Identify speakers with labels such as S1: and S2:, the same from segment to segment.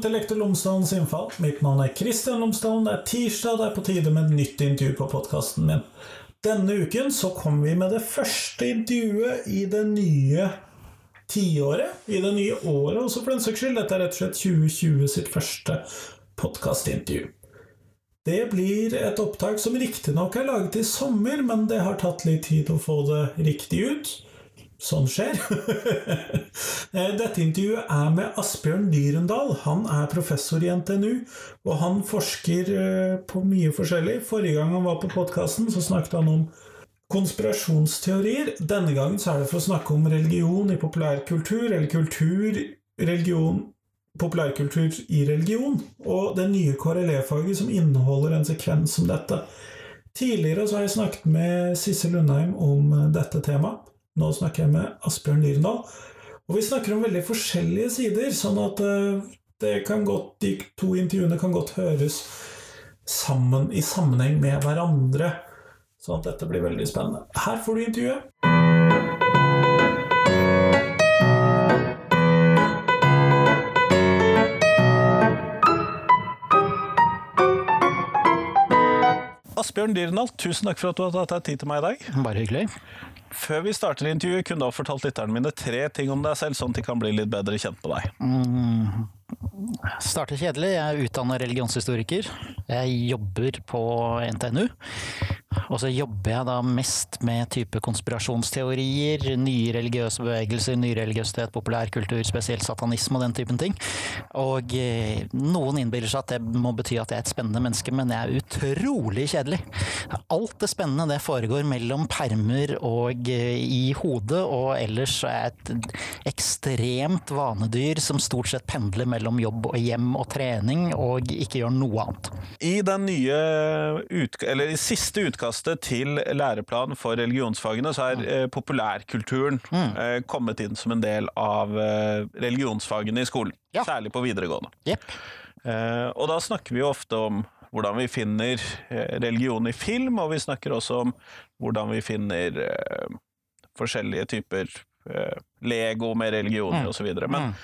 S1: Velkommen til Lektor Lomsdalens innfall. Mitt navn er Kristian Lomsdalen. Det er tirsdag, det er på tide med et nytt intervju på podkasten min. Denne uken så kommer vi med det første intervjuet i det nye tiåret. I det nye året også, for den saks skyld. Dette er rett og slett 2020 sitt første podkastintervju. Det blir et opptak som riktignok er laget i sommer, men det har tatt litt tid å få det riktig ut. Sånn skjer. Eh, dette intervjuet er med Asbjørn Dyrendal. Han er professor i NTNU, og han forsker eh, på mye forskjellig. Forrige gang han var på podkasten, så snakket han om konspirasjonsteorier. Denne gangen så er det for å snakke om religion i populærkultur, eller kultur, religion populærkultur i religion, og det nye KRLE-faget som inneholder en sekvens som dette. Tidligere så har jeg snakket med Sissel Lundheim om eh, dette temaet. Nå snakker jeg med Asbjørn Dyrendal. Og vi snakker om veldig forskjellige sider, sånn at eh, godt, de to intervjuene kan godt høres sammen i sammenheng med hverandre. Sånn at dette blir veldig spennende. Her får du intervjuet. Asbjørn Dyrendal, tusen takk for at du har tatt deg tid til meg i dag.
S2: Bare hyggelig.
S1: Før vi starter intervjuet, kunne du ha fortalt lytterne mine tre ting om deg selv, sånn at de kan bli litt bedre kjent med deg.
S2: Mm. Starter kjedelig. Jeg er utdannet religionshistoriker. Jeg jobber på NTNU. Og så jobber jeg da mest med type konspirasjonsteorier, nye religiøse bevegelser, nyreligiøsitet, populærkultur, spesielt satanisme og den typen ting. Og eh, noen innbiller seg at det må bety at jeg er et spennende menneske, men jeg er utrolig kjedelig. Alt det spennende det foregår mellom permer og eh, i hodet, og ellers er jeg et ekstremt vanedyr som stort sett pendler mellom jobb og hjem og trening, og ikke gjør noe annet.
S1: I den nye utg... eller i siste utkastet til læreplan for religionsfagene, så er eh, populærkulturen eh, kommet inn som en del av eh, religionsfagene i skolen.
S2: Ja.
S1: Særlig på videregående.
S2: Yep.
S1: Eh, og da snakker vi jo ofte om hvordan vi finner religion i film, og vi snakker også om hvordan vi finner forskjellige typer Lego med religioner
S2: Mm.
S1: og så videre. Men, eh,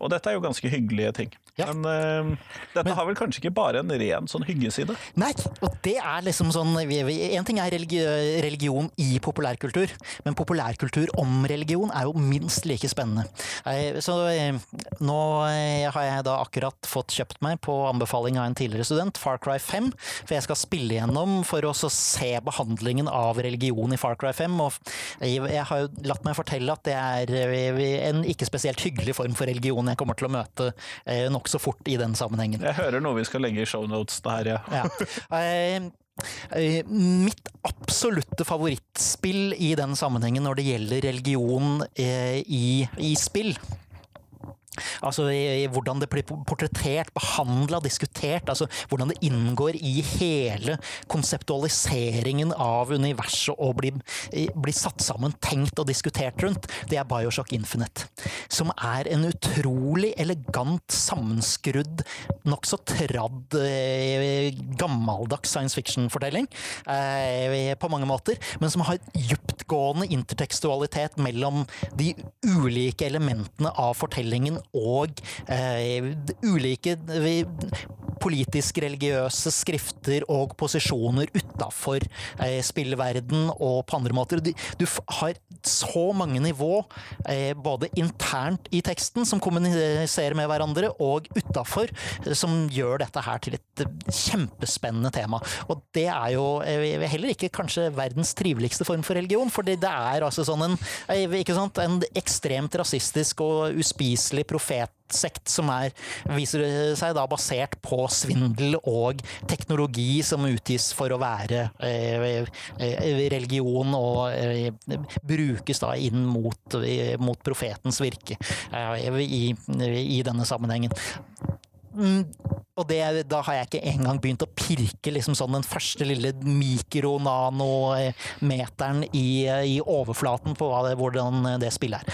S1: og dette er jo ganske hyggelige ting.
S2: Ja.
S1: Men uh, dette
S2: Men-
S1: har vel kanskje ikke bare en ren sånn hyggeside?
S2: Nei, og det er liksom sånn En ting er religi religion i populærkultur, men populærkultur om religion er jo minst like spennende. Eh, Så eh, nå eh, har jeg da akkurat fått kjøpt meg, på anbefaling av en tidligere student, Far Cry 5. For jeg skal spille gjennom for å se behandlingen av religion i Far Cry 5. Og jeg har jo latt meg fortelle at det er eh, en ikke spesielt hyggelig form for religion jeg kommer til å møte eh, nokså fort i den sammenhengen.
S1: Jeg hører noe vi skal legge i shownotes der, ja.
S2: Ja. Eh, eh, Mitt absolutte favorittspill i den sammenhengen når det gjelder religion eh, i, i spill Altså i, i hvordan det blir portrettert, behandla, diskutert. Altså hvordan det inngår i hele konseptualiseringen av universet og blir, blir satt sammen, tenkt og diskutert rundt. Det er Bioshock Infinite. Som er en utrolig elegant, sammenskrudd, nokså tradd, eh, gammeldags science fiction-fortelling. Eh, på mange måter. Men som har dyptgående intertekstualitet mellom de ulike elementene av fortellingen og eh, ulike politisk-religiøse skrifter og posisjoner utafor eh, spillverden og på andre måter. Du, har så mange nivå, eh, både internt i teksten, som kommuniserer med hverandre, og utafor, eh, som gjør dette her til et kjempespennende tema. Og det er jo heller ikke kanskje verdens triveligste form for religion, for det er altså sånn en, en ekstremt rasistisk og uspiselig profetsekt som er, viser seg da basert på svindel og teknologi som utgis for å være eh, eh, religion og eh, brukes da inn mot, mot profetens virke i, i denne sammenhengen. Mm, og det, da har jeg ikke engang begynt å pirke liksom sånn den første lille mikronanometeren i, i overflaten på det, hvordan det spillet er.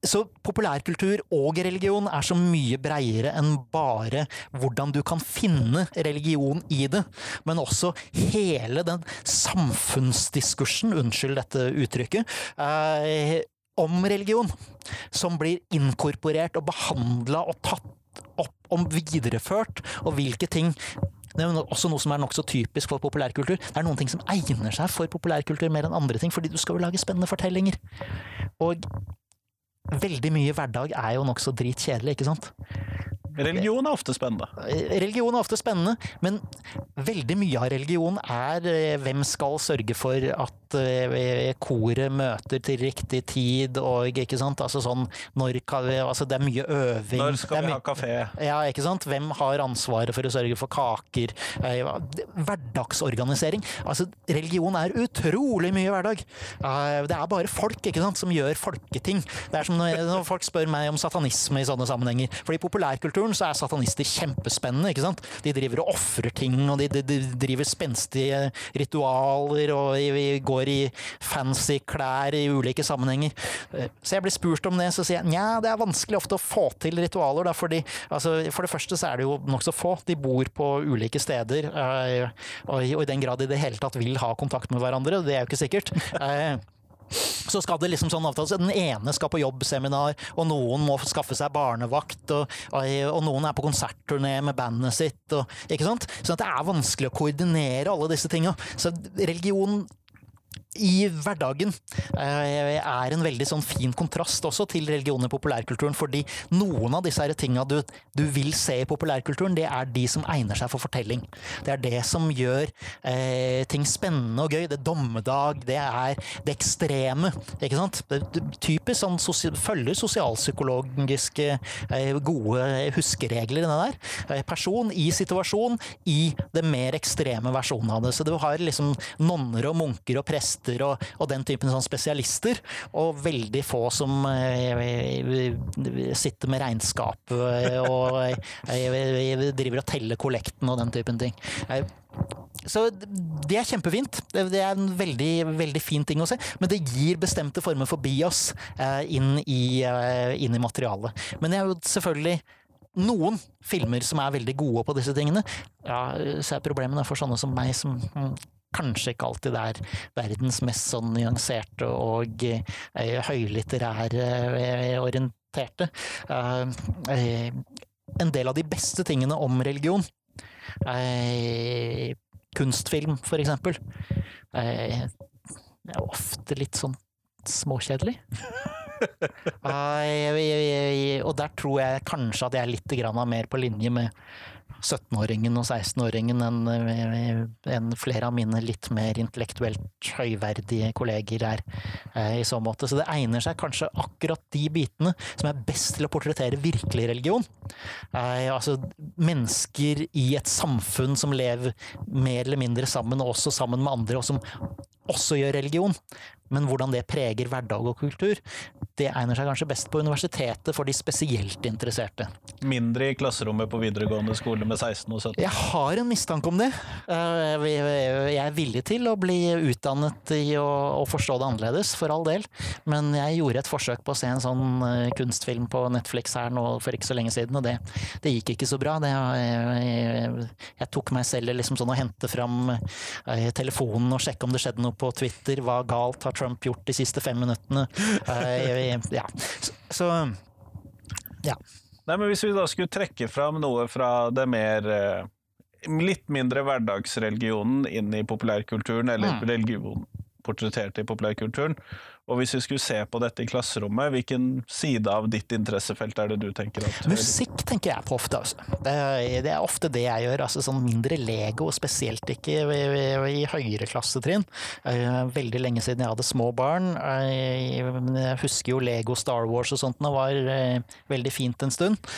S2: Så populærkultur og religion er så mye breiere enn bare hvordan du kan finne religion i det, men også hele den samfunnsdiskursen, unnskyld dette uttrykket, eh, om religion, som blir inkorporert og behandla og tatt opp, om videreført, og hvilke ting det er også noe som er nokså typisk for populærkultur. Det er noen ting som egner seg for populærkultur mer enn andre ting, fordi du skal jo lage spennende fortellinger. Og veldig mye hverdag er jo nokså dritkjedelig, ikke sant?
S1: Religion er ofte spennende.
S2: Religion er ofte spennende, men veldig mye av religion er eh, hvem skal sørge for at eh, koret møter til riktig tid, og ikke sant. Altså sånn når altså Det er mye øving.
S1: Når skal vi ha kafé?
S2: Ja, ikke sant. Hvem har ansvaret for å sørge for kaker? Eh, hverdagsorganisering. Altså, religion er utrolig mye hverdag. Det er bare folk ikke sant, som gjør folketing. Det er som når folk spør meg om satanisme i sånne sammenhenger. Fordi populærkulturen kulturen så er satanister kjempespennende. ikke sant? De driver og ofrer ting, og de, de, de, driver spenstige ritualer, og de, går i fancy klær i ulike sammenhenger. Eh, så jeg blir spurt om det, så sier jeg nja, det er vanskelig ofte å få til ritualer. Da, fordi, altså, for det første så er det jo nokså få. De bor på ulike steder, øh, og, i den grad de i det hele tatt vil ha kontakt med hverandre, det er jo ikke sikkert. Så skal det liksom sånn avtales Den ene skal på jobbseminar, og noen må skaffe seg barnevakt, og, og noen er på konsertturné med bandet sitt. Og, ikke sant? At det er vanskelig å koordinere alle disse tinga. Så religion i hverdagen eh, er en veldig sånn fin kontrast også til religion i populærkulturen. Fordi noen av disse tinga du, du, vil se i populærkulturen, det er de som egner seg for fortelling. Det er det som gjør eh, ting spennende og gøy. Det er dommedag, det er det ekstreme. ikke sant? Det, det, typisk sånn sosia følger sosialpsykologiske eh, gode huskeregler, det der. Eh, person i situasjon i det mer ekstreme versjonen av det. Så du har liksom nonner og munker og prester jurister og, og den typen sånn spesialister, og veldig få som eh, sitter med regnskap eh, og eh, driver og teller kollekten og den typen ting. Så det er kjempefint. Det er en veldig, veldig fin ting å se. Men det gir bestemte former for bias inn i, inn i materialet. Men det er jo selvfølgelig noen filmer som er veldig gode på disse tingene. Ja, så er problemet for sånne som meg, som kanskje ikke alltid det er verdens mest sånn nyanserte og eh, høylitterære eh, orienterte. Eh, en del av de beste tingene om religion, kunstfilm for eksempel, er ofte litt sånn småkjedelig. og der tror jeg kanskje at jeg er litt mer på linje med 17-åringen og 16-åringen enn eh, en flere av mine litt mer intellektuelt høyverdige kolleger er eh, i så måte. Så det egner seg kanskje akkurat de bitene som er best til å portrettere virkelig religion. Eh, altså mennesker i et samfunn som lever mer eller mindre sammen, og også sammen med andre, og som også gjør religion. Men hvordan det preger hverdag og kultur, det egner seg kanskje best på universitetet for de spesielt interesserte.
S1: Mindre i klasserommet på videregående skole med 16 og 17?
S2: Jeg har en mistanke om det. Eh, jeg er villig til å bli utdannet i å forstå det annerledes, for all del. Men jeg gjorde et forsøk på å se en sånn eh, kunstfilm på Netflix her nå for ikke så lenge siden, og det, det gikk ikke så bra. Det, jeg, jeg, tok meg selv liksom sånn å hente fram eh, telefonen og sjekke om det skjedde noe på Twitter. Hva galt har Trump gjort de siste fem minuttene? ja. Så ja.
S1: Nei, men Hvis vi da skulle trekke fram noe fra det mer eh, Litt mindre hverdagsreligionen inn i populærkulturen, eller mm. religion portrettert i populærkulturen, og hvis vi skulle se på dette i klasserommet, hvilken side av ditt interessefelt er det du tenker at
S2: Musikk tenker jeg på ofte, altså. Det er, ofte det jeg gjør. altså Sånn mindre Lego, spesielt ikke i, i høyere klassetrinn. Eh, veldig lenge siden jeg hadde små barn. Eh, jeg husker jo Lego Star Wars og sånt, det var eh, veldig fint en stund.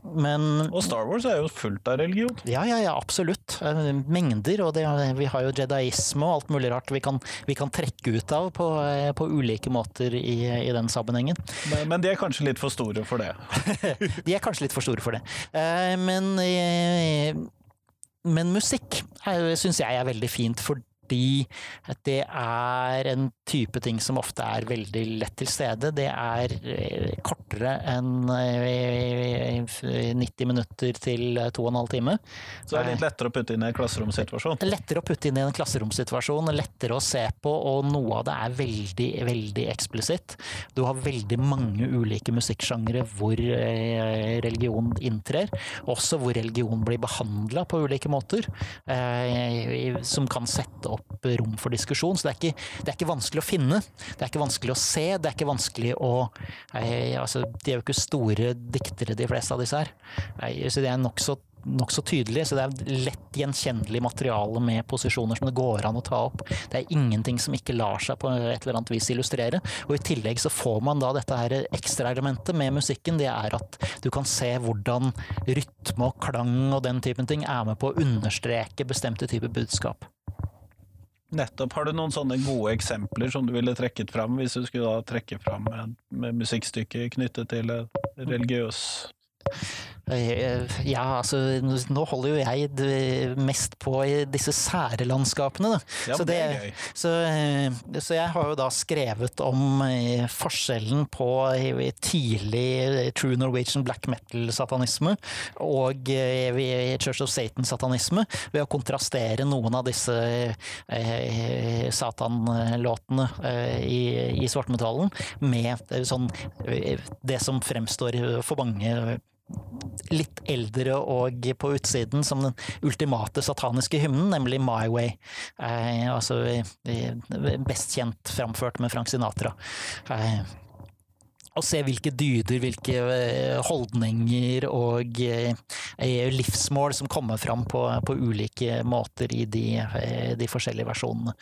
S2: Men,
S1: og Star Wars er jo fullt av religion?
S2: Ja, ja, ja absolutt. Eh, mengder. Og det, vi har jo jediisme og alt mulig rart vi kan, vi kan trekke ut av på, eh, på ulike måter i, i, den sammenhengen.
S1: Men, men, de er kanskje litt for store for det?
S2: de er kanskje litt for store for det. Eh, men, men musikk syns jeg er veldig fint. for fordi det er en type ting som ofte er veldig lett til stede. Det er eh, kortere enn eh, 90 minutter til to og en halv time.
S1: Så det er litt lettere å putte inn i en klasseromsituasjon.
S2: Lettere å putte inn i en klasseromsituasjon, lettere å se på, og noe av det er veldig, veldig eksplisitt. Du har veldig mange ulike musikksjangre hvor eh, religion inntrer, også hvor religion blir behandla på ulike måter, eh, som kan sette opp rom for diskusjon. Så det er, ikke, det er ikke vanskelig å finne, det er ikke vanskelig å se, det er ikke vanskelig å eh, altså, De er jo ikke store diktere, de fleste av disse her. Så det er nokså nokså tydelig, så det er lett gjenkjennelig materiale med posisjoner som det går an å ta opp. Det er ingenting som ikke lar seg på et eller annet vis illustrere. Og i tillegg så får man da dette her ekstraelementet med musikken, det er at du kan se hvordan rytme og klang og den typen ting er med på å understreke bestemte typer budskap.
S1: Nettopp. Har du noen sånne gode eksempler som du ville trekket fram, hvis du skulle da trekke fram med, med musikkstykke knyttet til religiøs
S2: ja, altså nå holder jo jeg mest på i disse sære landskapene, da.
S1: Ja,
S2: så,
S1: det gøy.
S2: så, så, jeg har jo da skrevet om forskjellen på tidlig true Norwegian black metal-satanisme og Church of Satan-satanisme, ved å kontrastere noen av disse eh, satanlåtene eh, i, i svartmetallen med sånn det som fremstår for mange litt eldre og på utsiden som den ultimate sataniske hymnen, nemlig My Way. Eh, altså eh, best kjent framført med Frank Sinatra. Eh, og se hvilke dyder, hvilke eh, holdninger og eh, livsmål som kommer fram på, på ulike måter i de, eh, de forskjellige versjonene.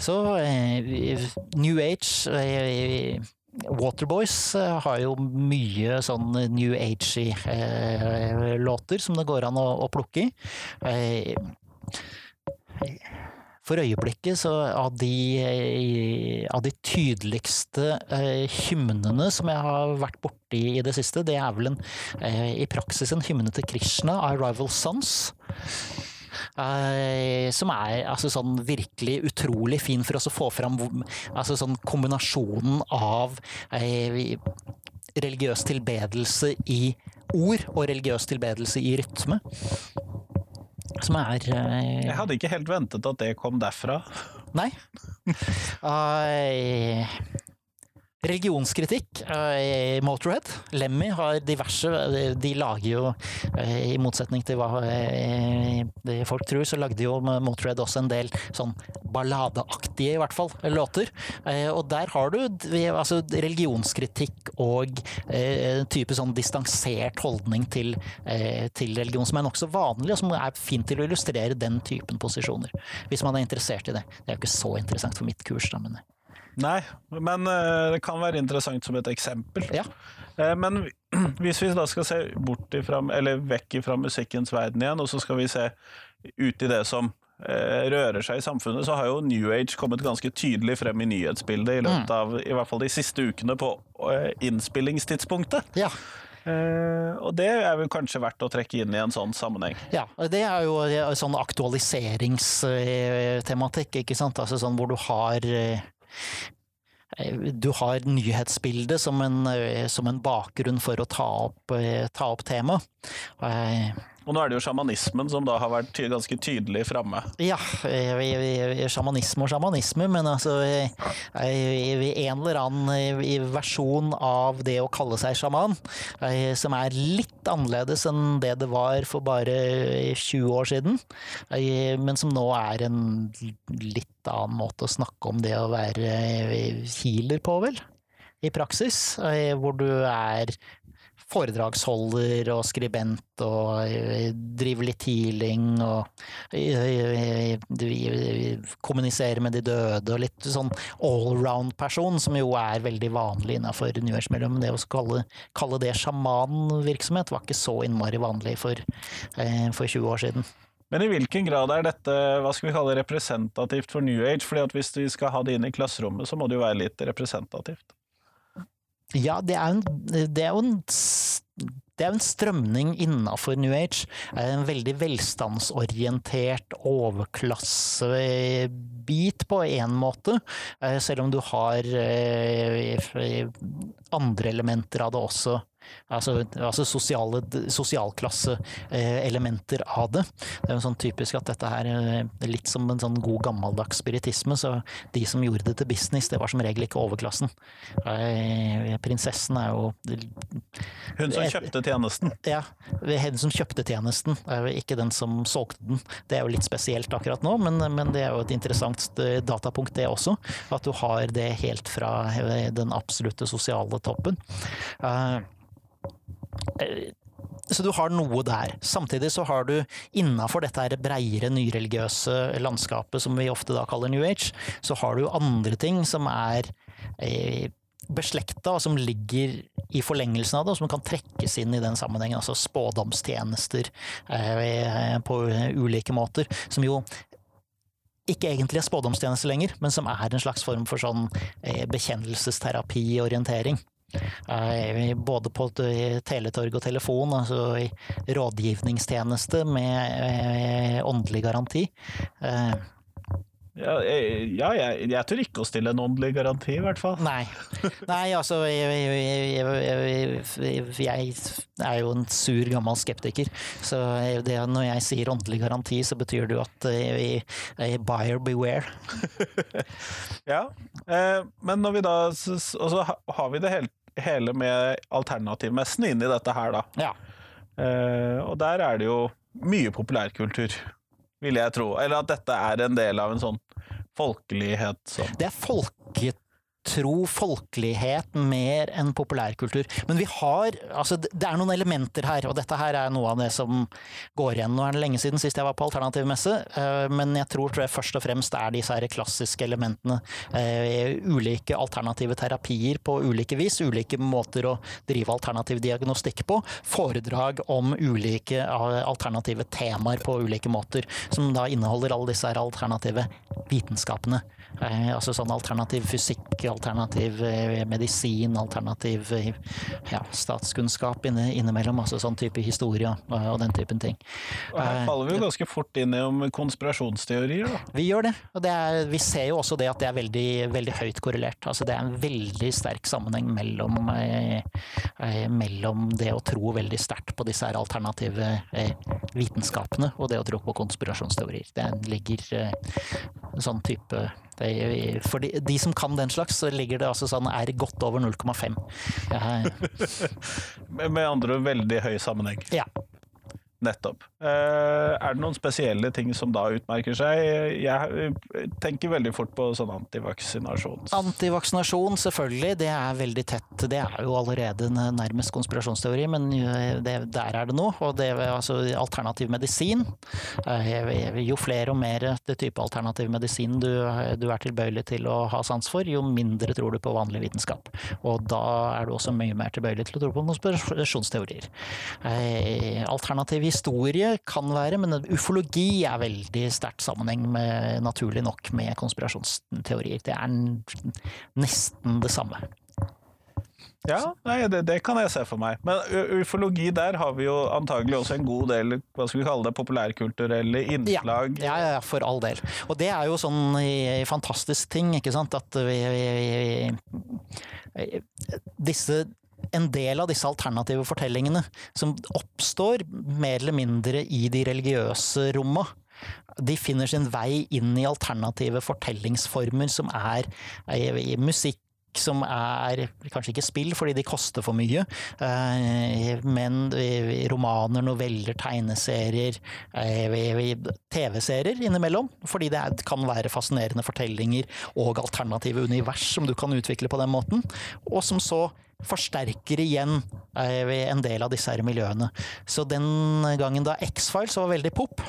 S2: Så New Age Waterboys har jo mye sånn new agey eh, som det går an å, å plukke i. Eh, for øyeblikket så av de, av de tydeligste eh, hymnene som jeg har vært borti i det siste, det er vel en, eh, i praksis en hymne til Krishna, av Rival Sons'. Uh, som er altså, sånn virkelig utrolig fin for oss å få fram altså, sånn kombinasjonen av uh, religiøs tilbedelse i ord og religiøs tilbedelse i rytme. Som er uh,
S1: Jeg hadde ikke helt ventet at det kom derfra.
S2: Nei. Religionskritikk i Motorhead. Lemmy har diverse De lager jo, i motsetning til hva folk tror, så lagde jo Motorhead også en del sånn balladeaktige, i hvert fall, låter. Og der har du altså, religionskritikk og en type sånn distansert holdning til, til religion, som er nokså vanlig, og som er fint til å illustrere den typen posisjoner. Hvis man er interessert i det. Det er jo ikke så interessant for mitt kurs, da, men
S1: Nei, men det kan være interessant som et eksempel.
S2: Ja.
S1: Men hvis vi da skal se bort ifra, eller vekk ifra musikkens verden igjen, og så skal vi se ut i det som rører seg i samfunnet, så har jo New Age kommet ganske tydelig frem i nyhetsbildet i løpet av i hvert fall de siste ukene på innspillingstidspunktet.
S2: Ja.
S1: Uh, og det er vel kanskje verdt å trekke inn i en sånn sammenheng?
S2: Ja, det er jo sånn aktualiseringstematikk, ikke sant. Altså sånn hvor du har du har nyhetsbildet som en, som en bakgrunn for å ta opp, ta opp temaet.
S1: Og nå er det jo sjamanismen som da har vært ganske tydelig framme.
S2: Ja, sjamanisme og sjamanisme, men altså en eller annen versjon av det å kalle seg sjaman, som er litt annerledes enn det det var for bare 20 år siden, men som nå er en litt annen måte å snakke om det å være healer på, vel? I praksis, hvor du er foredragsholder og skribent og driver litt healing og kommuniserer med de døde og litt sånn allround-person, som jo er veldig vanlig innafor New Age-miljøet. Men det å kalle, kalle det sjamanvirksomhet var ikke så innmari vanlig for, for 20 år siden.
S1: Men i hvilken grad er dette hva skal vi kalle representativt for New Age? Fordi at Hvis vi skal ha det inn i klasserommet, så må det jo være litt representativt.
S2: Ja, det er, en, det er jo en det er en strømning innafor New Age. En veldig velstandsorientert overklassebit på én måte. Selv om du har andre elementer av det også. Altså, altså sosiale, sosialklasseelementer av det. Det er jo sånn typisk at dette her er litt som en sånn god gammeldags spiritisme. Så de som gjorde det til business, det var som regel ikke overklassen. Prinsessen er jo
S1: Hun som kjøpte tjenesten?
S2: Ja. Hun som kjøpte tjenesten, ikke den som solgte den. Det er jo litt spesielt akkurat nå, men, men det er jo et interessant datapunkt det også. At du har det helt fra den absolutte sosiale toppen. Uh, så du har noe der. Samtidig så har du innafor dette breiere nyreligiøse landskapet som vi ofte da kaller New Age, så har du andre ting som er eh, beslekta, og som ligger i forlengelsen av det, og som kan trekkes inn i den sammenhengen. Altså spådomstjenester eh, på ulike måter, som jo ikke egentlig er spådomstjeneste lenger, men som er en slags form for sånn eh, bekjennelsesterapi-orientering. Både på teletorg og telefon, altså rådgivningstjeneste med eh, åndelig garanti. Eh,
S1: ja, jeg, ja jeg, jeg, tør ikke å stille en åndelig garanti, i hvert fall.
S2: Nei, Nei altså jeg, jeg, er jo en sur, gammel skeptiker. Så det, når jeg sier åndelig garanti, så betyr det jo at buyer beware.
S1: ja, eh, men når vi da Og så har vi det helt hele med alternativmessen inn i dette her, da.
S2: Ja.
S1: Uh, og der er det jo mye populærkultur, vil jeg tro. Eller at dette er en del av en sånn folkelighet som
S2: Det er folket tro, folkelighet, mer enn populærkultur. Men vi har Altså, det er noen elementer her, og dette her er noe av det som går igjen. Nå er det lenge siden sist jeg var på alternativ messe, eh, men jeg tror, tror jeg først og fremst er disse her klassiske elementene. Eh, ulike alternative terapier på ulike vis, ulike måter å drive alternativ diagnostikk på. Foredrag om ulike eh, alternative temaer på ulike måter, som da inneholder alle disse her alternative vitenskapene. Altså sånn alternativ fysikk, alternativ eh, medisin, alternativ eh, ja, statskunnskap inne, innimellom. Altså sånn type historie og den typen ting.
S1: Og her faller vi jo ganske fort inn i konspirasjonsteorier, da.
S2: Vi gjør det. Og det er, vi ser jo også det at det er veldig, veldig høyt korrelert. Altså det er en veldig sterk sammenheng mellom, eh, eh mellom det å tro veldig sterkt på disse her alternative eh, vitenskapene og det å tro på konspirasjonsteorier. Det ligger eh, sånn type for de, de, som kan den slags, så ligger det altså sånn er godt over 0,5.
S1: med andre veldig høy sammenheng.
S2: Ja.
S1: Nettopp. Eh, er det noen spesielle ting som da utmerker seg? Jeg tenker veldig fort på sånn antivaksinasjon.
S2: Antivaksinasjon, selvfølgelig. Det er veldig tett. Det er jo allerede nærmest konspirasjonsteori, men det, der er det noe. Og det altså alternativ medisin. Eh, jo flere og mer det type alternativ medisin du, du er tilbøyelig til å ha sans for, jo mindre tror du på vanlig vitenskap. Og da er du også mye mer tilbøyelig til å tro på konspirasjonsteorier. Eh, alternativ historie kan være, men ufologi er veldig sterkt sammenheng med, naturlig nok, med konspirasjonsteorier. Det er nesten det samme.
S1: Ja, nei, det, det, kan jeg se for meg. Men ufologi, der har vi jo antagelig også en god del hva skal vi kalle det, populærkulturelle innslag.
S2: Ja, ja, ja for all del. Og det er jo sånn fantastisk ting, ikke sant, at vi, vi, vi disse en del av disse alternative fortellingene som oppstår mer eller mindre i de religiøse romma, de finner sin vei inn i alternative fortellingsformer som er i musikk, som er kanskje ikke spill fordi de koster for mye, eh, men romaner, noveller, tegneserier, eh, TV-serier innimellom. Fordi det kan være fascinerende fortellinger og alternative univers som du kan utvikle på den måten. Og som så forsterker igjen eh, en del av disse her miljøene. Så den gangen da X-Files var veldig pop,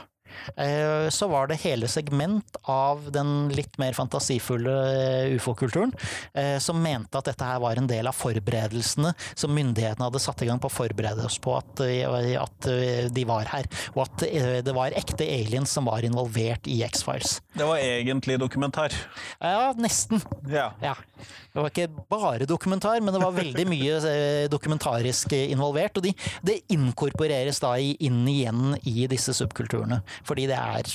S2: så var det hele segment av den litt mer fantasifulle eh, ufo-kulturen eh, som mente at dette her var en del av forberedelsene som myndighetene hadde satt i gang på å forberede oss på at, at de var her. Og at det var ekte aliens som var involvert i X-Files.
S1: Det var egentlig dokumentar?
S2: Ja, nesten.
S1: Ja.
S2: ja. Det var ikke bare dokumentar, men det var veldig mye dokumentarisk involvert. Og de, det inkorporeres da inn igjen i disse subkulturene. Fordi det er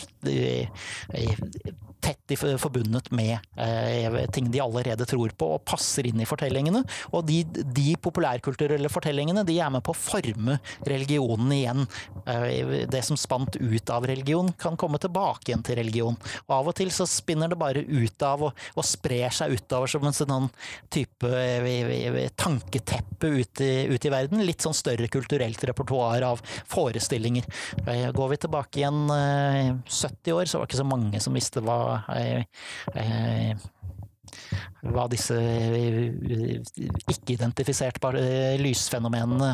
S2: tett forbundet med eh, ting de allerede tror på og passer inn i fortellingene. Og de, de populærkulturelle fortellingene de er med på å forme religionen igjen. Eh, det som spant ut av religion, kan komme tilbake igjen til religion. Og av og til så spinner det bare ut av og, og sprer seg utover som en sånn type eh, tanketeppe ut i, ut i verden. Litt sånn større kulturelt repertoar av forestillinger. Går vi tilbake igjen 70 år, så var det ikke så mange som visste hva hva disse ikke-identifiserte lysfenomenene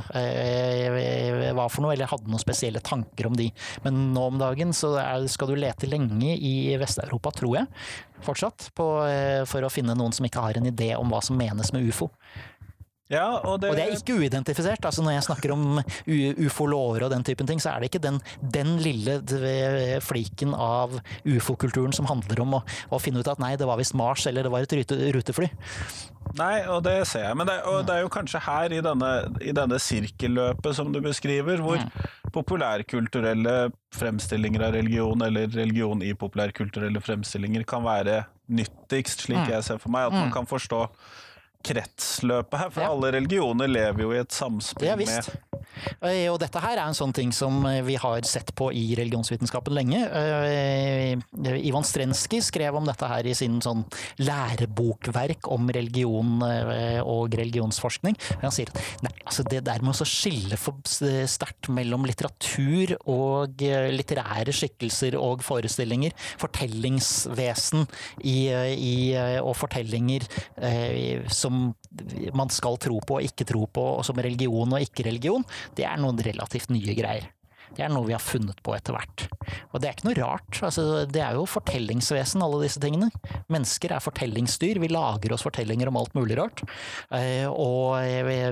S2: var for noe, eller hadde noen spesielle tanker om de. Men nå om dagen så skal du lete lenge i Vest-Europa, tror jeg, fortsatt, på, for å finne noen som ikke har en idé om hva som menes med ufo.
S1: Ja, og, det...
S2: og, det... er ikke uidentifisert. altså Når jeg snakker om ufo-lover og den typen ting, så er det ikke den, den lille fliken av ufo-kulturen som handler om å, å, finne ut at nei, det var visst Mars eller det var et rute, rutefly.
S1: Nei, og det ser jeg. Men det, det er jo kanskje her i denne, i denne sirkelløpet som du beskriver, hvor mm. populærkulturelle fremstillinger av religion, eller religion i populærkulturelle fremstillinger, kan være nyttigst, slik mm. jeg ser for meg. At man mm. kan forstå kretsløpet her, for ja. alle religioner lever jo i et samspill
S2: med og dette her er en sånn ting som eh, vi har sett på i religionsvitenskapen lenge. Eh, Ivan Strenskij skrev om dette her i sin sånn lærebokverk om religion og religionsforskning. Han sier at nei, altså det der med å skille for sterkt mellom litteratur og litterære skikkelser og forestillinger, fortellingsvesen i, i, og fortellinger som man skal tro på og ikke tro på, som religion og ikke religion, det er noen relativt nye greier. Det er noe vi har funnet på etter hvert. Og det er ikke noe rart. Altså, det er jo fortellingsvesen, alle disse tingene. Mennesker er fortellingsdyr. Vi lager oss fortellinger om alt mulig rart. Eh, og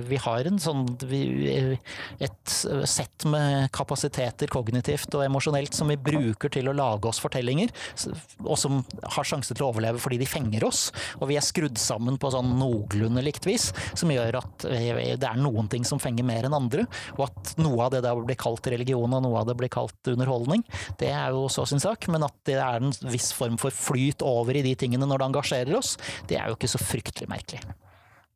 S2: vi har en sånn et sett med kapasiteter kognitivt og emosjonelt som vi bruker til å lage oss fortellinger, og som har sjanse til å overleve fordi de fenger oss. Og vi er skrudd sammen på sånn noenlunde likt vis, som gjør at det er noen ting som fenger mer enn andre, og at noe av det der blir kalt religion og noe av det blir kalt underholdning, det er jo så sin sak. Men at det er en viss form for flyt over i de tingene når det engasjerer oss, det er jo ikke så fryktelig merkelig.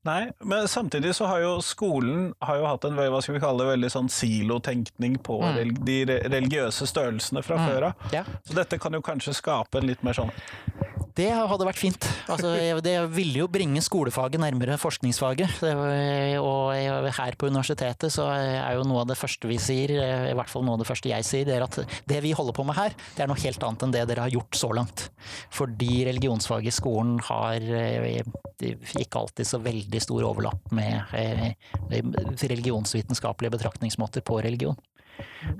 S1: Nei, men samtidig så har jo skolen har jo hatt en hva skal vi kalle det, veldig sånn silotenkning på mm. de religiøse størrelsene fra mm. før av.
S2: Ja.
S1: Så dette kan jo kanskje skape en litt mer sånn
S2: det hadde vært fint. Altså, det ville jo bringe skolefaget nærmere forskningsfaget. Og her på universitetet så er jo noe av det første vi sier, i hvert fall noe av det første jeg sier, det er at det vi holder på med her, det er noe helt annet enn det dere har gjort så langt. Fordi religionsfaget i skolen har ikke alltid så veldig stor overlapp med eh, religionsvitenskapelige betraktningsmåter på religion.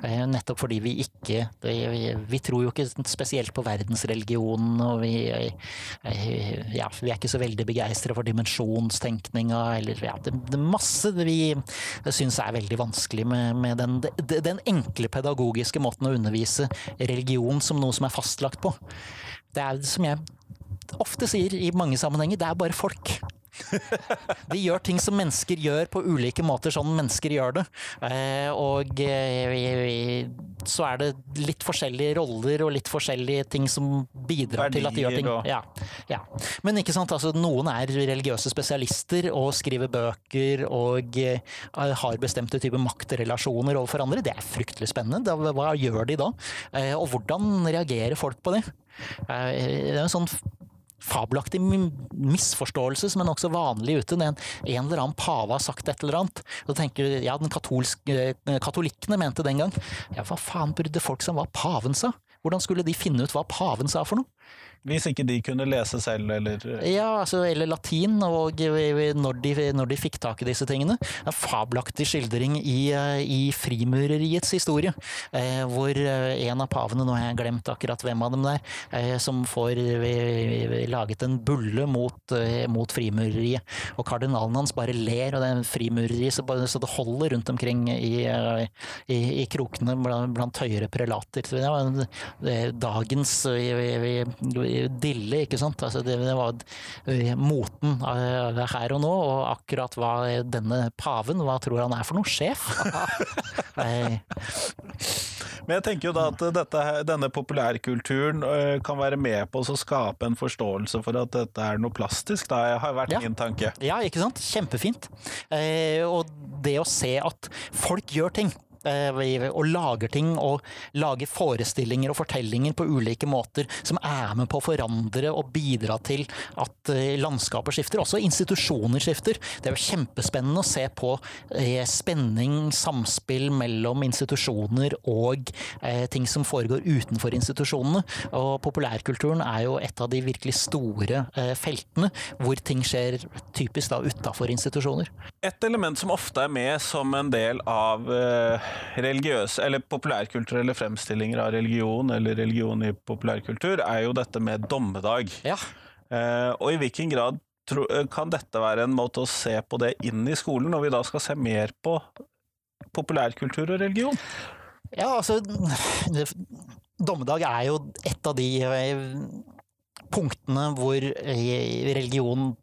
S2: Eh, nettopp fordi vi ikke Vi tror jo ikke spesielt på verdensreligionen, og vi, eh, ja, vi er ikke så veldig begeistra for dimensjonstenkninga, eller ja, det er masse vi syns er veldig vanskelig med, med den, den enkle pedagogiske måten å undervise religion som noe som er fastlagt på. Det er som jeg ofte sier i mange sammenhenger, det er bare folk. De gjør ting som mennesker gjør på ulike måter, sånn mennesker gjør det. Eh, og eh, så er det litt forskjellige roller og litt forskjellige ting som bidrar Verdier, til at de gjør ting. Ja, ja. Men ikke sant, altså, noen er religiøse spesialister og skriver bøker og eh, har bestemte typer maktrelasjoner overfor andre. Det er fryktelig spennende. Hva gjør de da? Og hvordan reagerer folk på det? Det er en sånn fabelaktig misforståelse som er nokså vanlig ute. En, en eller annen pave har sagt et eller annet. Du tenker, ja, den katolske, eh, Katolikkene mente den gang ja, hva faen burde folk som hva paven sa? Hvordan skulle de finne ut hva paven sa for noe?
S1: Hvis ikke de kunne lese selv, eller
S2: Ja, altså, eller latin, og når de, når de fikk tak i disse tingene. En fabelaktig skildring i, eh, i frimureriets historie, eh, hvor eh, en av pavene, nå har jeg glemt akkurat hvem av dem der, som får laget en bulle mot, mot frimureriet. Og kardinalen hans bare ler, og det er frimureriet så, det holder rundt omkring i, i, i krokene blant, blant høyere prelater. Det var dagens dille, ikke sant. Altså det, det var eh, moten eh, her og nå, og akkurat hva denne paven, hva tror han er for noe? Sjef? Eh,
S1: Men jeg tenker jo da at dette, denne populærkulturen øh, kan være med på å skape en forståelse for at dette er noe plastisk. Da har vært
S2: Ja.
S1: min tanke.
S2: Ja, ikke sant? Kjempefint. Eh, og det å se at folk gjør ting. Eh, Og lager ting og lager forestillinger og fortellinger på ulike måter som er med på å forandre og bidra til at eh, landskapet skifter. Også institusjoner skifter. Det er jo kjempespennende å se på eh, spenning, samspill mellom institusjoner og ting som foregår utenfor institusjonene. Og populærkulturen er jo et av de virkelig store feltene hvor ting skjer typisk da utafor institusjoner.
S1: Et element som ofte er med som en del av religiøse eller populærkulturelle fremstillinger av religion, eller religion i populærkultur, er jo dette med dommedag.
S2: Ja,
S1: Eh, og i hvilken grad tro, eh, kan dette være en måte å se på det inn i skolen, når vi da skal se mer på populærkultur og religion?
S2: ja altså Dommedag er jo et av de eh, punktene hvor religion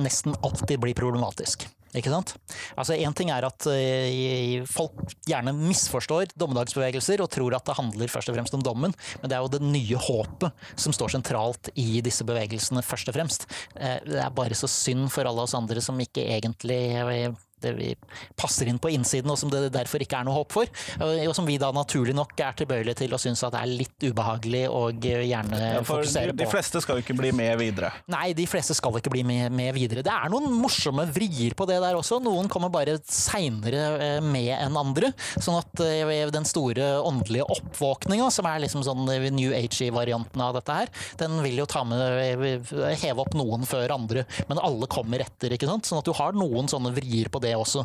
S2: nesten alltid blir problematisk. Ikke sant? Altså Én ting er at eh, folk gjerne misforstår dommedagsbevegelser og tror at det handler først og fremst om dommen, men det er jo det nye håpet som står sentralt i disse bevegelsene, først og fremst. Eh, det er bare så synd for alle oss andre som ikke egentlig eh, det vi passer inn på innsiden, og som det derfor ikke er noe håp for. Og og som vi da naturlig nok er tilbøyelige til å synes at det er litt ubehagelig og eh, gjerne
S1: Ja, de,
S2: fokusere
S1: de
S2: på.
S1: fleste skal jo ikke bli med videre.
S2: Nei, de fleste skal ikke bli med, med videre. Det er noen morsomme vrier på det der også. Noen kommer bare seinere med enn andre. Sånn at eh, den store åndelige oppvåkninga, som er liksom sånn eh, New Age-varianten av dette her, den vil jo ta med eh, heve opp noen før andre, men alle kommer etter, ikke sant. Sånn at du har noen sånne vrier på det også.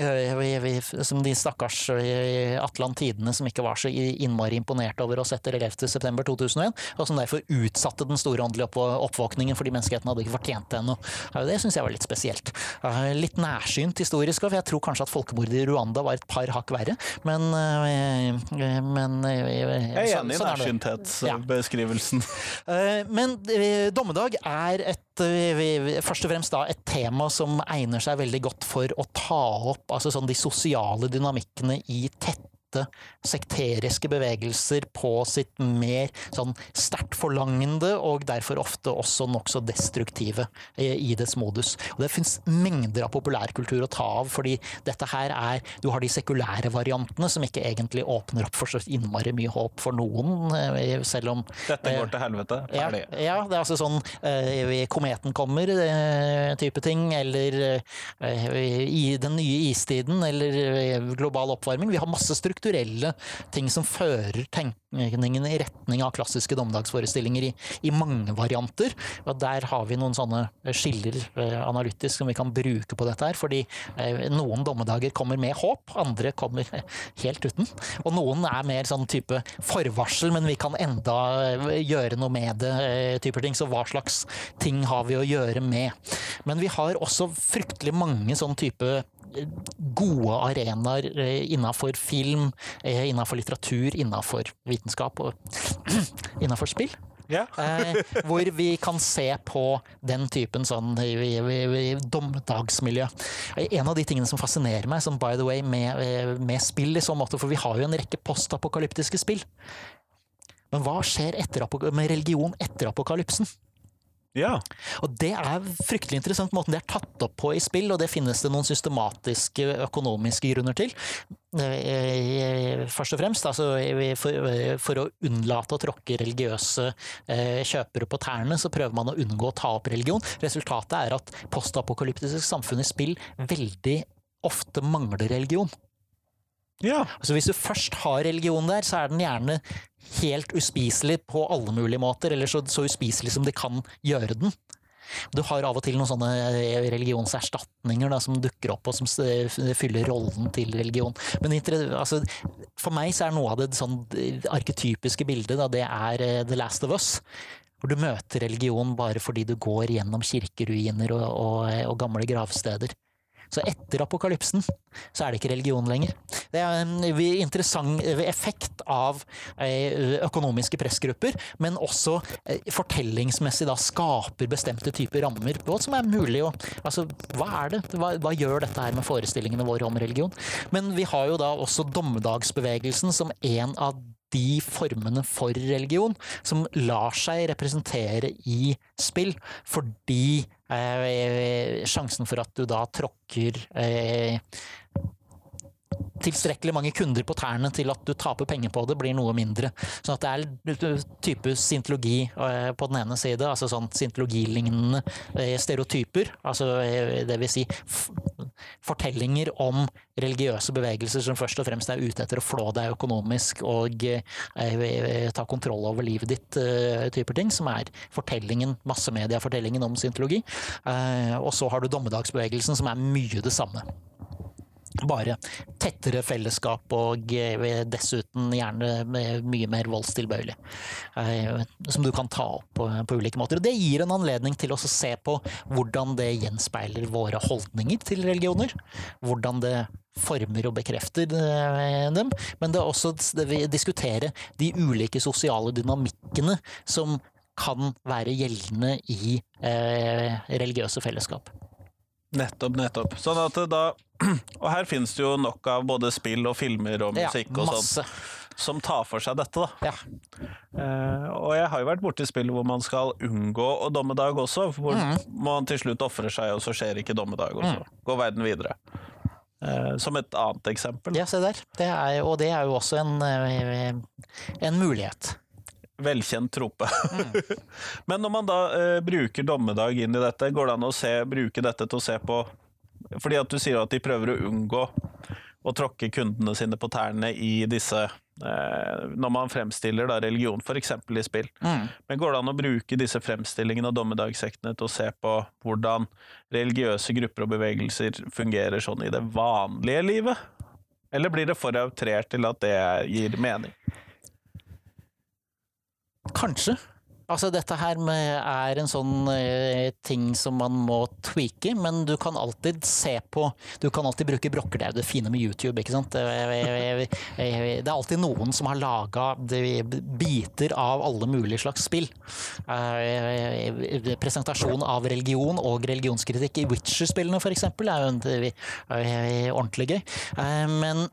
S2: Eh, som de stakkars eh, atlantidene som ikke var så innmari imponert over oss etter 11.9.2001, og som derfor utsatte den store åndelige oppvåkningen fordi menneskeheten hadde ikke fortjent det ennå. Det syns jeg var litt spesielt. Eh, Litt nærsynt historisk, for jeg tror kanskje at folkemordet i Rwanda var et par hakk verre, men, eh, men
S1: Jeg er enig i
S2: sånn det.
S1: nærsyntthetsbeskrivelsen.
S2: Eh, Men eh, dommedag er et, eh, først og fremst da et tema som egner seg veldig godt for å ta opp altså sånn de sosiale dynamikkene i tette sekteriske bevegelser på sitt mer sånn sterkt forlangende og derfor ofte også nokså destruktive eh, i dets modus. Og det fins mengder av populærkultur å ta av, fordi dette her er Du har de sekulære variantene som ikke egentlig åpner opp for så innmari mye håp for noen, eh, selv om
S1: Dette
S2: eh,
S1: går til helvete.
S2: ja,
S1: Ferdig.
S2: ja, det er altså sånn eh, Kometen kommer, eh, type ting. Eller eh, i den nye istiden, eller eh, global oppvarming. Vi har masse strukturelle ting som fører tenkningen i retning av klassiske dommedagsforestillinger i, i mange varianter. Og der har vi noen sånne skiller eh, analytisk som vi kan bruke på dette her. Fordi eh, noen dommedager kommer med håp, andre kommer helt uten. Og noen er mer sånn type forvarsel, men vi kan enda eh, gjøre noe med det, eh, typer ting. Så hva slags ting har vi å gjøre med? Men vi har også fryktelig mange sånn type eh, gode arenaer eh, innafor film, eh, innafor litteratur, innafor vitenskap og innafor spill.
S1: Ja.
S2: Eh, hvor vi kan se på den typen sånn i- i- i dommedagsmiljø. Eh, En av de tingene som fascinerer meg sånn by the way, med, med spill i så måte, for vi har jo en rekke postapokalyptiske spill. Men hva skjer med religion etter apokalypsen?
S1: Ja.
S2: Og det er fryktelig interessant måten det er tatt opp på i spill, og det finnes det noen systematiske økonomiske grunner til. Eh, Først og fremst altså, for, for å unnlate å tråkke religiøse eh, kjøpere på tærne, så prøver man å unngå å ta opp religion. Resultatet er at postapokalyptiske samfunn i spill veldig ofte mangler religion.
S1: Ja.
S2: Altså Hvis du først har religion der, så er den gjerne helt uspiselig på alle mulige måter, eller så, så uspiselig som de kan gjøre den. Du har av og til noen sånne eh, religionserstatninger da, som dukker opp og som fyller rollen til religion. Men altså, for meg så er noe av det sånn arketypiske bildet da, det er eh, The Last of Us. Hvor du møter religion bare fordi du går gjennom kirkeruiner og, og, og gamle gravsteder. Så etter apokalypsen så er det ikke religion lenger. Det er en interessant effekt av eh, økonomiske pressgrupper, men også eh, fortellingsmessig da skaper bestemte typer rammer på som er mulig å Altså, hva er det? Hva, hva gjør dette her med forestillingene våre om religion? Men vi har jo da også dommedagsbevegelsen som en av de formene for religion som lar seg representere i spill, fordi eh, sjansen for at du da tråkker eh, tilstrekkelig mange kunder på tærne til at du taper penger på det, blir noe mindre. Sånn at det er type scientologi eh, på den ene side, altså sånn scientologilignende eh, stereotyper. Altså eh, det vil si fortellinger om religiøse bevegelser som først og fremst er ute etter å flå deg økonomisk og ta kontroll over livet ditt, typer ting, som er fortellingen, massemediafortellingen om scientologi. Og så har du dommedagsbevegelsen, som er mye det samme bare tettere fellesskap og dessuten gjerne mye mer voldstilbøyelig. eh, Som du kan ta opp på, på ulike måter. Og det gir en anledning til å se på hvordan det gjenspeiler våre holdninger til religioner. Hvordan det former og bekrefter eh, dem. Men det er også det vi diskutere de ulike sosiale dynamikkene som kan være gjeldende i eh, religiøse fellesskap.
S1: Nettopp, nettopp. Sånn at da Og her finnes det jo nok av både spill og filmer og
S2: Ja,
S1: musikk og sånn som tar for seg dette, da.
S2: Ja.
S1: Eh, og jeg har jo vært borti spill hvor man skal unngå å dommedag også, hvor
S2: Mm.
S1: man til slutt ofrer seg, og så skjer ikke dommedag, og så går verden videre. Eh, som et annet eksempel.
S2: Ja, se der. Det er, og det er jo også en, eh, en mulighet.
S1: Velkjent trope. Men når man da eh, bruker dommedag inn i dette, går det an å se, bruke dette til å se på Fordi at du sier at de prøver å unngå å tråkke kundene sine på tærne i disse eh, Når man fremstiller da religion, f.eks. i spill. Men går det an å bruke disse fremstillingene av dommedagssektene til å se på hvordan religiøse grupper og bevegelser fungerer sånn i det vanlige livet? Eller blir det for outrert til at det gir mening?
S2: Kanskje. Altså, dette her er en sånn eh, ting som man må tweake, men du kan alltid se på Du kan alltid bruke brokker. Det er jo det fine med YouTube, ikke sant. Det er, alltid noen som har laga biter av alle mulige slags spill. Eh, Presentasjon av religion og religionskritikk i Witcher-spillene, eksempel, er jo eh, ordentlig gøy. Men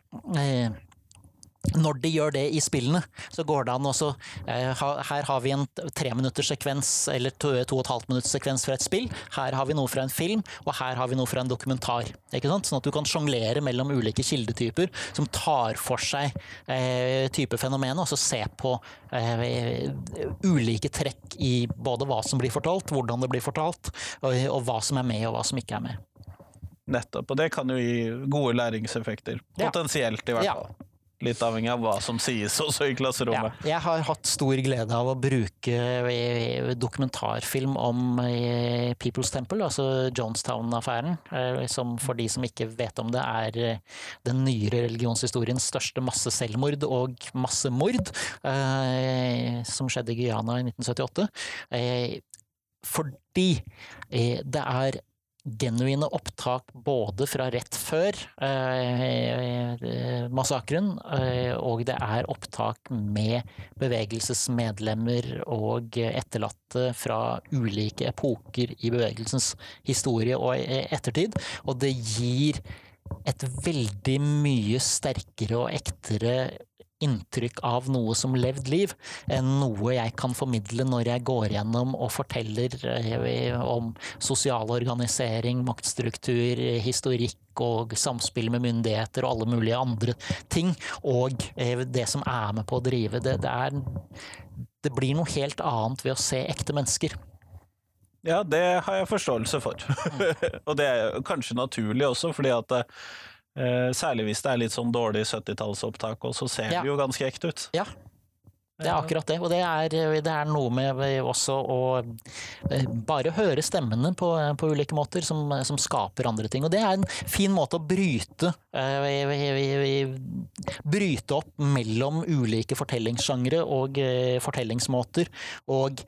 S2: når de gjør det i spillene, så går det an også eh, Her har vi en treminutterssekvens, eller to, to og et halvt minutts sekvens fra et spill. Her har vi noe fra en film, og her har vi noe fra en dokumentar. Ikke sant? Sånn at du kan sjonglere mellom ulike kildetyper som tar for seg eh, type fenomenet, og så se på eh, ulike trekk i både hva som blir fortalt, hvordan det blir fortalt, og, og hva som er med, og hva som ikke er med.
S1: Nettopp. Og det kan jo gi gode læringseffekter. Potensielt, i hvert
S2: Ja.
S1: Litt avhengig av hva som sies også i
S2: Ja,
S1: klasserommet.
S2: jeg har hatt stor glede av å bruke eh, dokumentarfilm om eh, People's Temple, altså Jonestown-affæren, eh, som for de som ikke vet om det, er den nyere religionshistoriens største masseselvmord og massemord, som skjedde i Guyana i 1978. Eh, Fordi det er genuine opptak både fra rett før eh, massakren, eh, og det er opptak med bevegelsesmedlemmer og etterlatte fra ulike epoker i bevegelsens historie og eh, ettertid. Og det gir et veldig mye sterkere og ektere inntrykk av noe som levd liv, enn noe jeg kan formidle når jeg går gjennom og forteller eh, om sosial organisering, maktstruktur, historikk og samspill med myndigheter og alle mulige andre ting, og eh, det som er med på å drive det. Det, er, det blir noe helt annet ved å se ekte mennesker.
S1: Ja, det har jeg forståelse for. og det er kanskje naturlig også, fordi at eh, særlig hvis det er litt sånn dårlig 70-tallsopptak, så ser
S2: Ja.
S1: det jo ganske ekte ut.
S2: Ja. Det er akkurat det, og det er, det er noe med også å eh, bare høre stemmene på, på ulike måter som, som, skaper andre ting. Og det er en fin måte å bryte, eh, bryte opp mellom ulike fortellingssjangre og eh, fortellingsmåter, og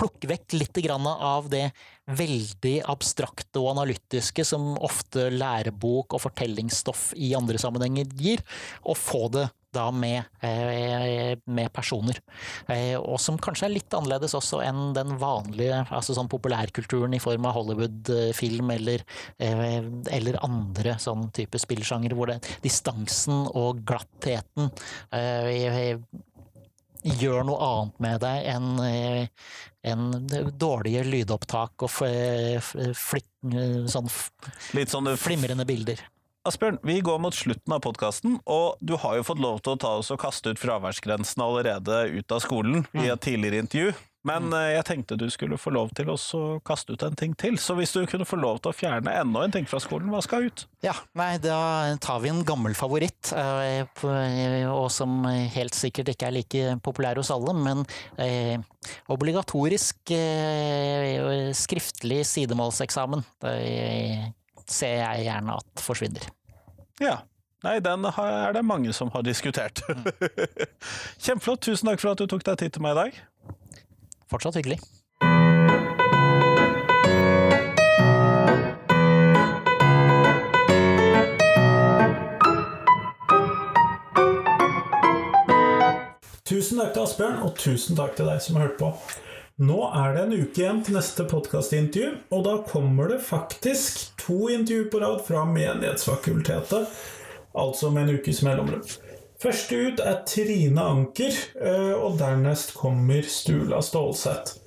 S2: plukke vekk litt av det veldig abstrakte og analytiske som ofte lærebok og fortellingsstoff i andre sammenhenger gir, og få det da med, eh, med personer. Eh, og som kanskje er litt annerledes også enn den vanlige altså sånn populærkulturen i form av Hollywood-film eller, eh, eller andre sånn type spillsjanger hvor det, distansen og glattheten gjør noe annet med deg enn eh, en dårlige lydopptak og flitt, sånn, sånn flimrende bilder.
S1: Asbjørn, vi går mot slutten av podkasten, og du har jo fått lov til å ta oss og kaste ut fraværsgrensen allerede ut av skolen i et tidligere intervju. Men mm. eh, jeg tenkte du skulle få lov til å kaste ut en ting til. Så hvis du kunne få lov til å fjerne enda en ting fra skolen, hva skal ut?
S2: Ja, nei, da tar vi en gammel favoritt, eh, og som helt sikkert ikke er like populær hos alle, men eh, obligatorisk skriftlig sidemålseksamen. Det ser jeg gjerne at forsvinner.
S1: Ja. Nei, den er det mange som har diskutert. Mm. Kjempeflott. Tusen takk for at du tok deg tid til meg i dag.
S2: Fortsatt hyggelig.
S3: Tusen takk til Asbjørn, og tusen takk til deg som har hørt på. Nå er det en uke igjen til neste podkastintervju, og da kommer det faktisk to intervjuer på rad fra Menighetsfakultetet, altså med en ukes mellomrom. Første ut er Trine Anker, eh, og dernest kommer Stula Stålseth.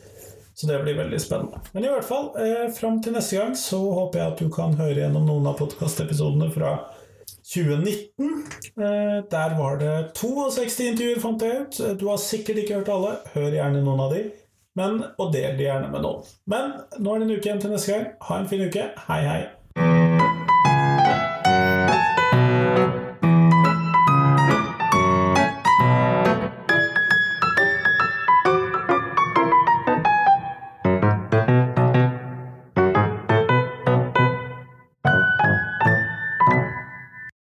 S3: Så det blir veldig spennende. Men i hvert fall, eh, fram til neste gang så håper jeg at du kan høre gjennom noen av podkastepisodene fra 2019. Eh, der var det 62 intervjuer, fant jeg ut. Du har sikkert ikke hørt alle. Hør gjerne noen av de. Men, og del de gjerne med noen. Men nå er det en uke igjen til neste gang. Ha en fin uke. Hei, hei.